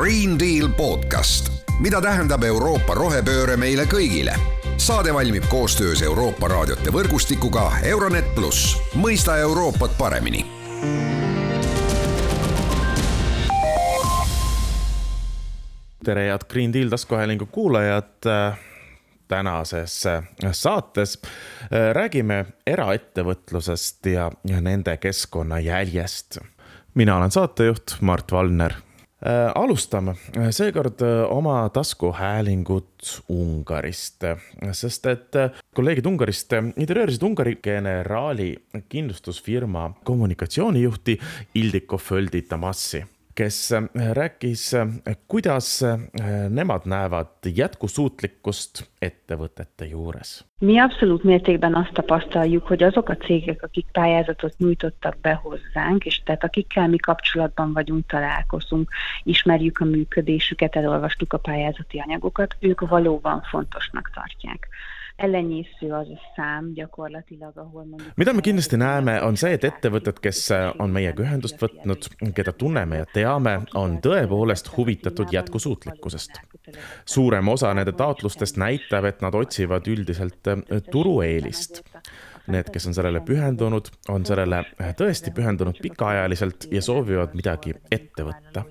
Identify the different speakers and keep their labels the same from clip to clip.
Speaker 1: Green Deal podcast, mida tähendab Euroopa rohepööre meile kõigile. saade valmib koostöös Euroopa raadiote võrgustikuga Euronet pluss, mõista Euroopat paremini
Speaker 2: tere, head Green Deal taskuhäälingu kuulajad tänases saates räägime eraettevõtlusest ja nende keskkonnajäljest. mina olen saatejuht Mart Valner. Alustame. Seekord oma taskuhäälingut Ungarist, sest et kolleegid Ungarist intervjueerisid Ungari generaali kindlustusfirma kommunikatsioonijuhti Ildiko Földi Tamassi kes äh, rääkis, äh, kuidas äh, nemad näevad jätkusuutlikkust ettevõtete juures.
Speaker 3: Mi abszolút mértékben azt tapasztaljuk, hogy azok a cégek, akik pályázatot nyújtottak be hozzánk, és tehát akikkel mi kapcsolatban vagyunk, találkozunk, ismerjük a működésüket, elolvastuk a pályázati anyagokat, ők valóban fontosnak tartják elenyésző az a szám gyakorlatilag, ahol mondjuk
Speaker 2: mida me kindlasti näeme, on see, et ettevõtted, kes on meiega ühendust võtnud, keda tunneme ja teame, on tõepoolest huvitatud jätkusuutlikkusest. suurem osa nende taotlustest näitab, et nad otsivad üldiselt äh, turueelist. Need, kes on sellele pühendunud, on sellele tõesti pühendunud pikaajaliselt ja soovivad midagi ette võtta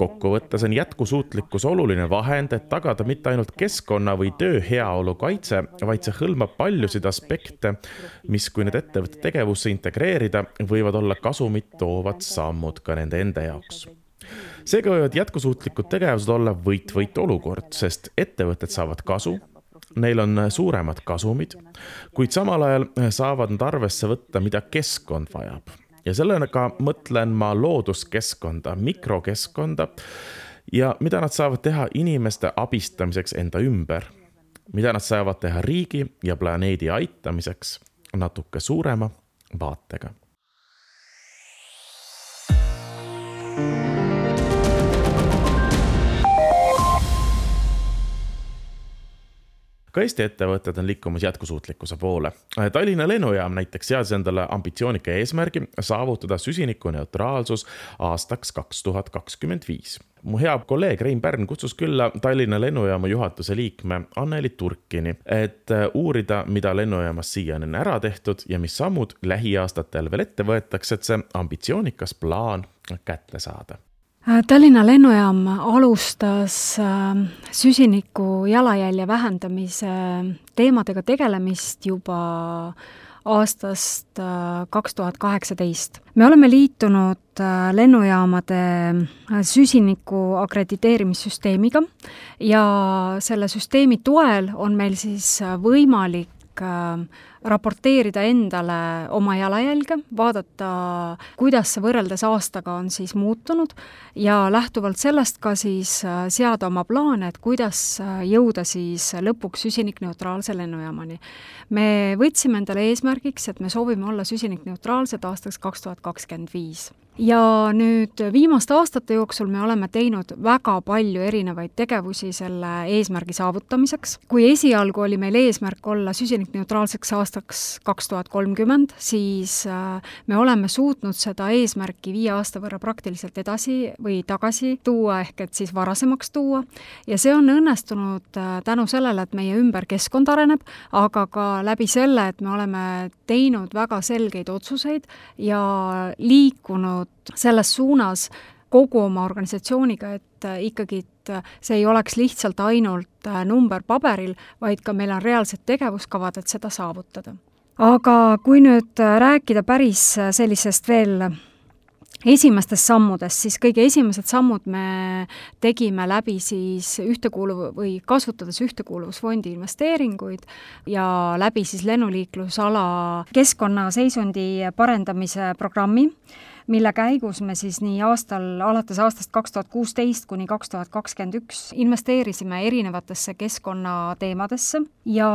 Speaker 2: kokkuvõttes on jätkusuutlikkus oluline vahend, et tagada mitte ainult keskkonna või töö heaolu kaitse, vaid see hõlmab paljusid aspekte, mis, kui need ettevõtte tegevusse integreerida, võivad olla kasumit toovad sammud ka nende enda jaoks. Seega võivad jätkusuutlikud tegevused olla võit-võit olukord, sest ettevõtted saavad kasu, neil on suuremad kasumid, kuid samal ajal saavad nad arvesse võtta, mida keskkond vajab ja sellega mõtlen ma looduskeskkonda, mikrokeskkonda ja mida nad saavad teha inimeste abistamiseks enda ümber, mida nad saavad teha riigi ja planeedi aitamiseks natuke suurema vaatega. Ka Eesti ettevõtted on liikumas jätkusuutlikkuse poole. Tallinna lennujaam näiteks seadis endale ambitsioonika eesmärgi saavutada süsinikuneutraalsus aastaks kaks tuhat kakskümmend viis. mu hea kolleeg Rein Pärn kutsus külla Tallinna lennujaama juhatuse liikme Anneli Turkini, et uurida, mida lennujaamas siiani on ära tehtud ja mis sammud lähiaastatel veel ette võetakse, et see ambitsioonikas plaan kätte saada
Speaker 4: Äh, Tallinna lennujaam alustas äh, süsiniku jalajälje vähendamise teemadega tegelemist juba aastast äh, kaks tuhat kaheksateist. me oleme liitunud lennujaamade süsiniku akrediteerimissüsteemiga ja selle süsteemi toel on meil siis võimalik raporteerida endale oma jalajälge, vaadata, kuidas see võrreldes aastaga on siis muutunud ja lähtuvalt sellest ka siis äh, seada oma plaane, et kuidas äh, jõuda siis lõpuks süsinikneutraalse lennujaamani. me võtsime endale eesmärgiks, et me soovime olla süsinikneutraalsed aastaks kaks tuhat kakskümmend viis ja nüüd viimaste aastate jooksul me oleme teinud väga palju erinevaid tegevusi selle eesmärgi saavutamiseks. kui esialgu oli meil eesmärk olla süsinikneutraalseks aastaks kaks tuhat kolmkümmend, siis äh, me oleme suutnud seda eesmärki viie aasta võrra praktiliselt edasi või tagasi tuua, ehk et siis varasemaks tuua, ja see on õnnestunud äh, tänu sellele, et meie ümber keskkond areneb, aga ka läbi selle, et me oleme teinud väga selgeid otsuseid ja liikunud selles suunas kogu oma organisatsiooniga, et äh, ikkagi, et äh, see ei oleks lihtsalt ainult äh, number paberil, vaid ka meil on reaalsed tegevuskavad, et seda saavutada. aga kui nüüd rääkida päris sellisest veel esimestest sammudest, siis kõige esimesed sammud me tegime läbi siis ühtekuuluv- või kasutades Ühtekuuluvusfondi investeeringuid ja läbi siis lennuliiklusala keskkonnaseisundi parendamise programmi mille käigus me siis nii aastal, alates aastast kaks tuhat kuusteist kuni kaks tuhat kakskümmend üks investeerisime erinevatesse keskkonnateemadesse ja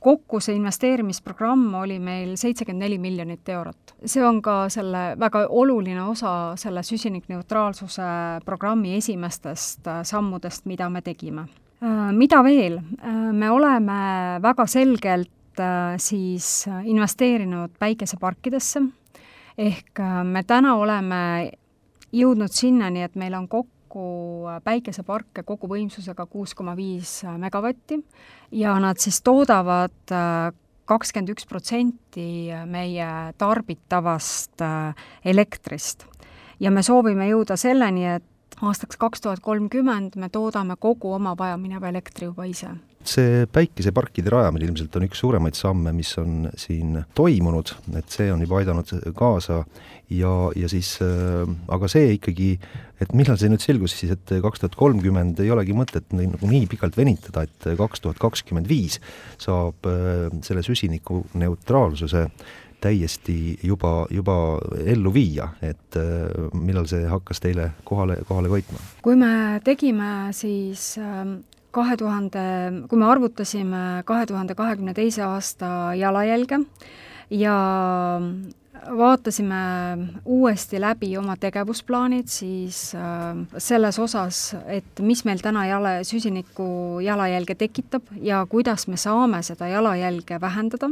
Speaker 4: kokku see investeerimisprogramm oli meil seitsekümmend neli miljonit eurot. see on ka selle väga oluline osa selle süsinikneutraalsuse programmi esimestest äh, sammudest, mida me tegime. Äh, mida veel? Äh, me oleme väga selgelt siis investeerinud päikeseparkidesse ehk äh, me täna oleme jõudnud sinnani, et meil on kokku kokku päikeseparke koguvõimsusega kuus koma viis megavatti ja nad siis toodavad kakskümmend üks protsenti meie tarbitavast elektrist. ja me soovime jõuda selleni, et aastaks kaks tuhat kolmkümmend me toodame kogu oma vajamineva elektri juba ise.
Speaker 5: See päikeseparkide rajamine ilmselt on üks suuremaid samme, mis on siin toimunud, et see on juba aidanud kaasa ja, ja siis äh, aga see ikkagi, et millal see nüüd selgus siis, et kaks tuhat kolmkümmend ei olegi mõtet nagu nii pikalt venitada, et kaks tuhat kakskümmend viis saab äh, selle süsinikuneutraalsuse täiesti juba, juba ellu viia, et äh, millal see hakkas teile kohale, kohale koitma?
Speaker 4: kui me tegime siis ähm, kahe tuhande, kui me arvutasime kahe tuhande kahekümne teise aasta jalajälge ja vaatasime uuesti läbi oma tegevusplaanid, siis äh, selles osas, et mis meil täna jala, süsiniku jalajälge tekitab ja kuidas me saame seda jalajälge vähendada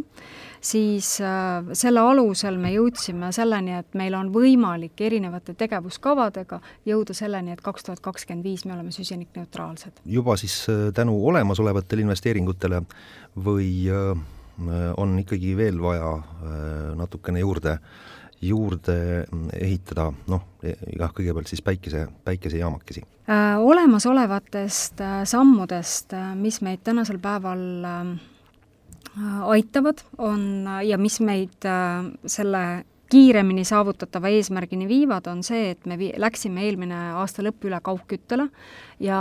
Speaker 4: siis äh, selle alusel me jõudsime selleni, et meil on võimalik erinevate tegevuskavadega jõuda selleni, et kaks tuhat kakskümmend viis me oleme süsinikneutraalsed.
Speaker 5: juba siis äh, tänu olemasolevatele investeeringutele või on ikkagi veel vaja natukene juurde juurde ehitada, noh, jah, kõigepealt siis päikese, päikesejaamakesi
Speaker 4: äh,? olemasolevatest äh, sammudest, mis meid tänasel päeval äh, Äh, aitavad, on ja mis meid äh, selle kiiremini saavutatava eesmärgini viivad, on see, et me vii-, läksime eelmine aasta lõpp üle kaugküttele ja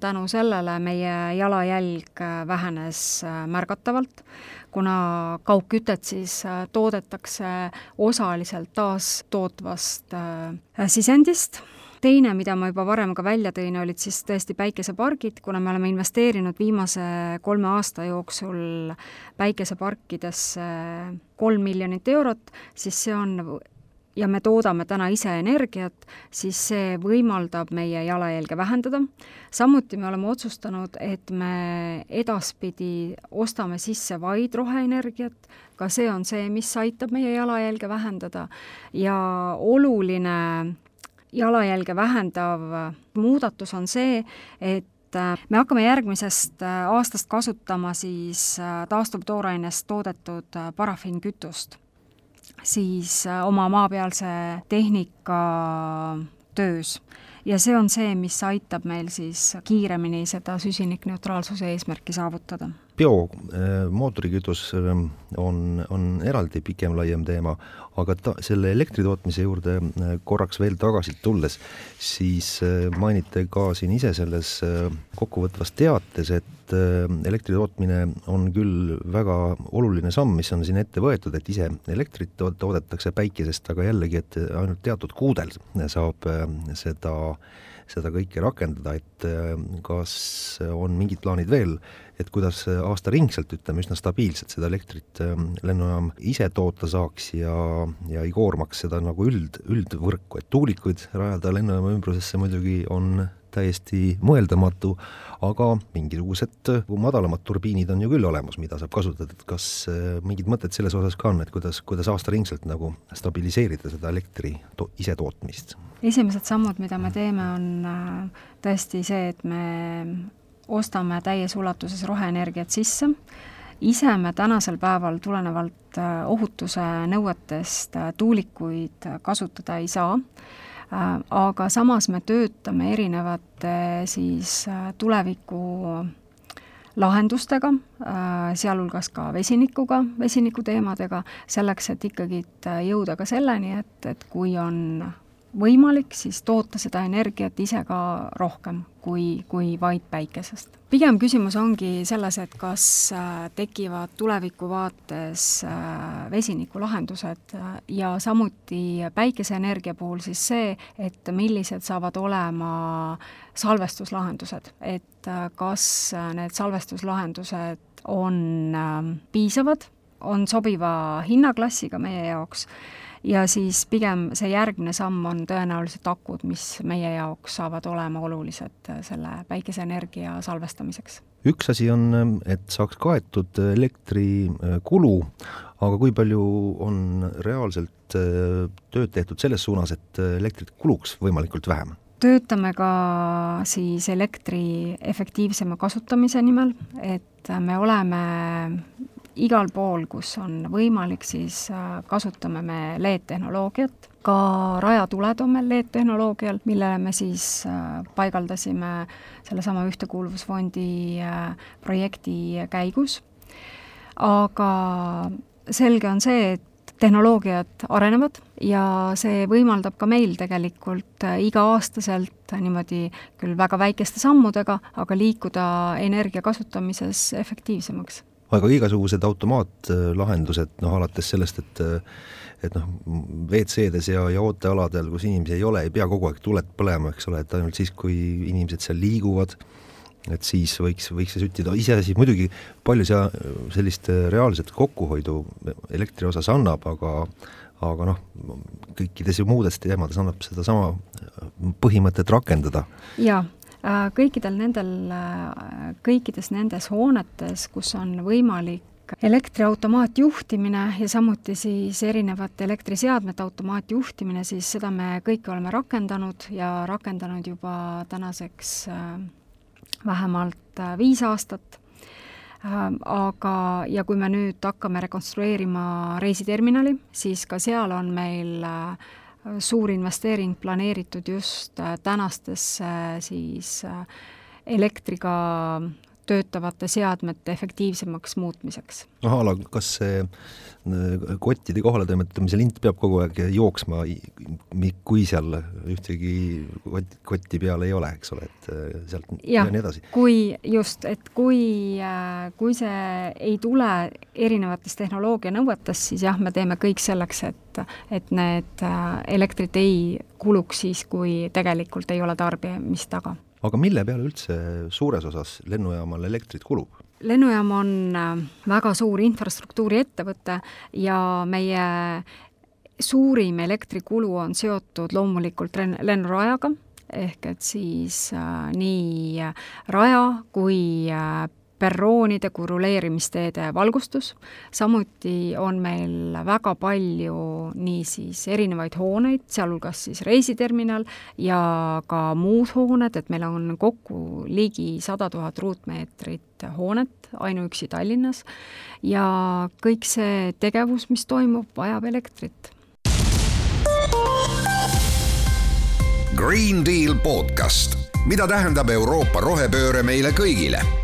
Speaker 4: tänu sellele meie jalajälg äh, vähenes märgatavalt, kuna kaugkütet siis toodetakse osaliselt taastootvast sisendist teine, mida ma juba varem ka välja tõin, olid siis tõesti päikesepargid, kuna me oleme investeerinud viimase kolme aasta jooksul päikeseparkidesse kolm miljonit eurot, siis see on ja me toodame täna ise energiat, siis see võimaldab meie jalajälge vähendada. samuti me oleme otsustanud, et me edaspidi ostame sisse vaid roheenergiat, ka see on see, mis aitab meie jalajälge vähendada ja oluline jalajälge vähendav muudatus on see, et äh, me hakkame järgmisest äh, aastast kasutama siis äh, taastuvtoorainest toodetud parafiinkütust. Siis oma maapealse tehnika töös. Ja see on see, mis aitab meil siis kiiremini seda süsinikneutraalsuse eesmärki saavutada.
Speaker 5: Biomootorikütus on, on eraldi pikem, laiem teema, aga ta, selle elektri tootmise juurde äh, korraks veel tagasi tulles, siis äh, mainite ka siin ise selles äh, kokkuvõtvas teates, et elektri tootmine on küll väga oluline samm, mis on siin ette võetud, et ise elektrit to toodetakse päikesest, aga jällegi, et ainult teatud kuudel saab seda seda kõike rakendada, et kas on mingid plaanid veel et kuidas aastaringselt, ütleme, üsna stabiilselt seda elektrit lennujaam ise toota saaks ja, ja ei koormaks seda nagu üld, üldvõrku, et tuulikuid rajada lennujaama ümbrusesse muidugi on täiesti mõeldamatu, aga mingisugused madalamad turbiinid on ju küll olemas, mida saab kasutada, et kas äh, mingid mõtted selles osas ka on, et kuidas, kuidas aastaringselt nagu stabiliseerida seda elektri to-, isetootmist?
Speaker 4: esimesed sammud, mida me teeme, on äh, tõesti see, et me ostame täies ulatuses roheenergiat sisse, ise me tänasel päeval tulenevalt äh, ohutuse nõuetest äh, tuulikuid kasutada ei saa, äh, aga samas me töötame erinevate siis tuleviku lahendustega, sealhulgas ka vesinikuga, vesinikuteemadega, selleks, et ikkagi jõuda ka selleni, et, et kui on võimalik, siis toota seda energiat ise ka rohkem kui, kui vaid päikesest. Pigem küsimus ongi selles, et kas äh, tekivad tuleviku vaates äh, vesinikulahendused äh, ja samuti päikeseenergia puhul siis see, et millised saavad olema salvestuslahendused, et kas need salvestuslahendused on piisavad, on sobiva hinnaklassiga meie jaoks ja siis pigem see järgmine samm on tõenäoliselt akud, mis meie jaoks saavad olema olulised äh, selle päikeseenergia salvestamiseks.
Speaker 5: üks asi on, et saaks kaetud elektrikulu, aga kui palju on reaalselt äh, tööd tehtud selles suunas, et elektrit kuluks võimalikult vähem?
Speaker 4: töötame ka siis elektri efektiivsema kasutamise nimel, et me oleme igal pool, kus on võimalik, siis äh, kasutame me LED-tehnoloogiat, ka rajatuled on meil LED-tehnoloogial, millele me siis äh, paigaldasime sellesama Ühtekuuluvusfondi äh, projekti käigus. aga selge on see, et tehnoloogiad arenevad ja see võimaldab ka meil tegelikult iga-aastaselt niimoodi küll väga väikeste sammudega, aga liikuda energia kasutamises efektiivsemaks
Speaker 5: aga igasugused automaatlahendused, noh alates sellest, et et noh, WC-des ja, ja ootealadel, kus inimesi ei ole, ei pea kogu aeg tuled põlema, eks ole, et ainult siis, kui inimesed seal liiguvad, et siis võiks, võiks see süttida, iseasi muidugi palju see sellist reaalset kokkuhoidu elektri osas annab, aga aga noh, kõikides ju muudes teemades annab sedasama põhimõtet rakendada.
Speaker 4: jaa, Äh, kõikidel nendel, äh, kõikides nendes hoonetes, kus on võimalik elektriautomaatjuhtimine ja samuti siis erinevate elektriseadmete automaatjuhtimine, siis seda me kõike oleme rakendanud ja rakendanud juba tänaseks äh, vähemalt viis aastat. Aga, ja kui me nüüd hakkame rekonstrueerima reisiterminali, siis ka seal on meil äh, suur investeering planeeritud just äh, tänastesse siis äh, elektriga töötavate seadmete efektiivsemaks muutmiseks.
Speaker 5: noh, Aala, kas see äh, kottide kohaletoimetamise lint peab kogu aeg jooksma, kui seal ühtegi kot, kotti peal ei ole, eks ole, et äh, sealt ja, ja nii edasi?
Speaker 4: kui just, et kui, äh, kui see ei tule erinevatest tehnoloogia nõuetest, siis jah, me teeme kõik selleks, et, et need elektrit ei kuluks siis, kui tegelikult ei ole tarbimist taga
Speaker 5: aga mille peale üldse suures osas lennujaamal elektrit kulub?
Speaker 4: lennujaam on äh, väga suur infrastruktuuriettevõte ja meie suurim elektrikulu on seotud loomulikult lennurajaga, ehk et siis äh, nii raja kui äh, perroonide kui ruleerimisteede valgustus, samuti on meil väga palju niisiis erinevaid hooneid, sealhulgas siis reisiterminal ja ka muud hooned, et meil on kokku ligi sada tuhat ruutmeetrit hoonet ainuüksi Tallinnas. Ja kõik see tegevus, mis toimub, vajab elektrit.
Speaker 1: Green Deal podcast, mida tähendab Euroopa rohepööre meile kõigile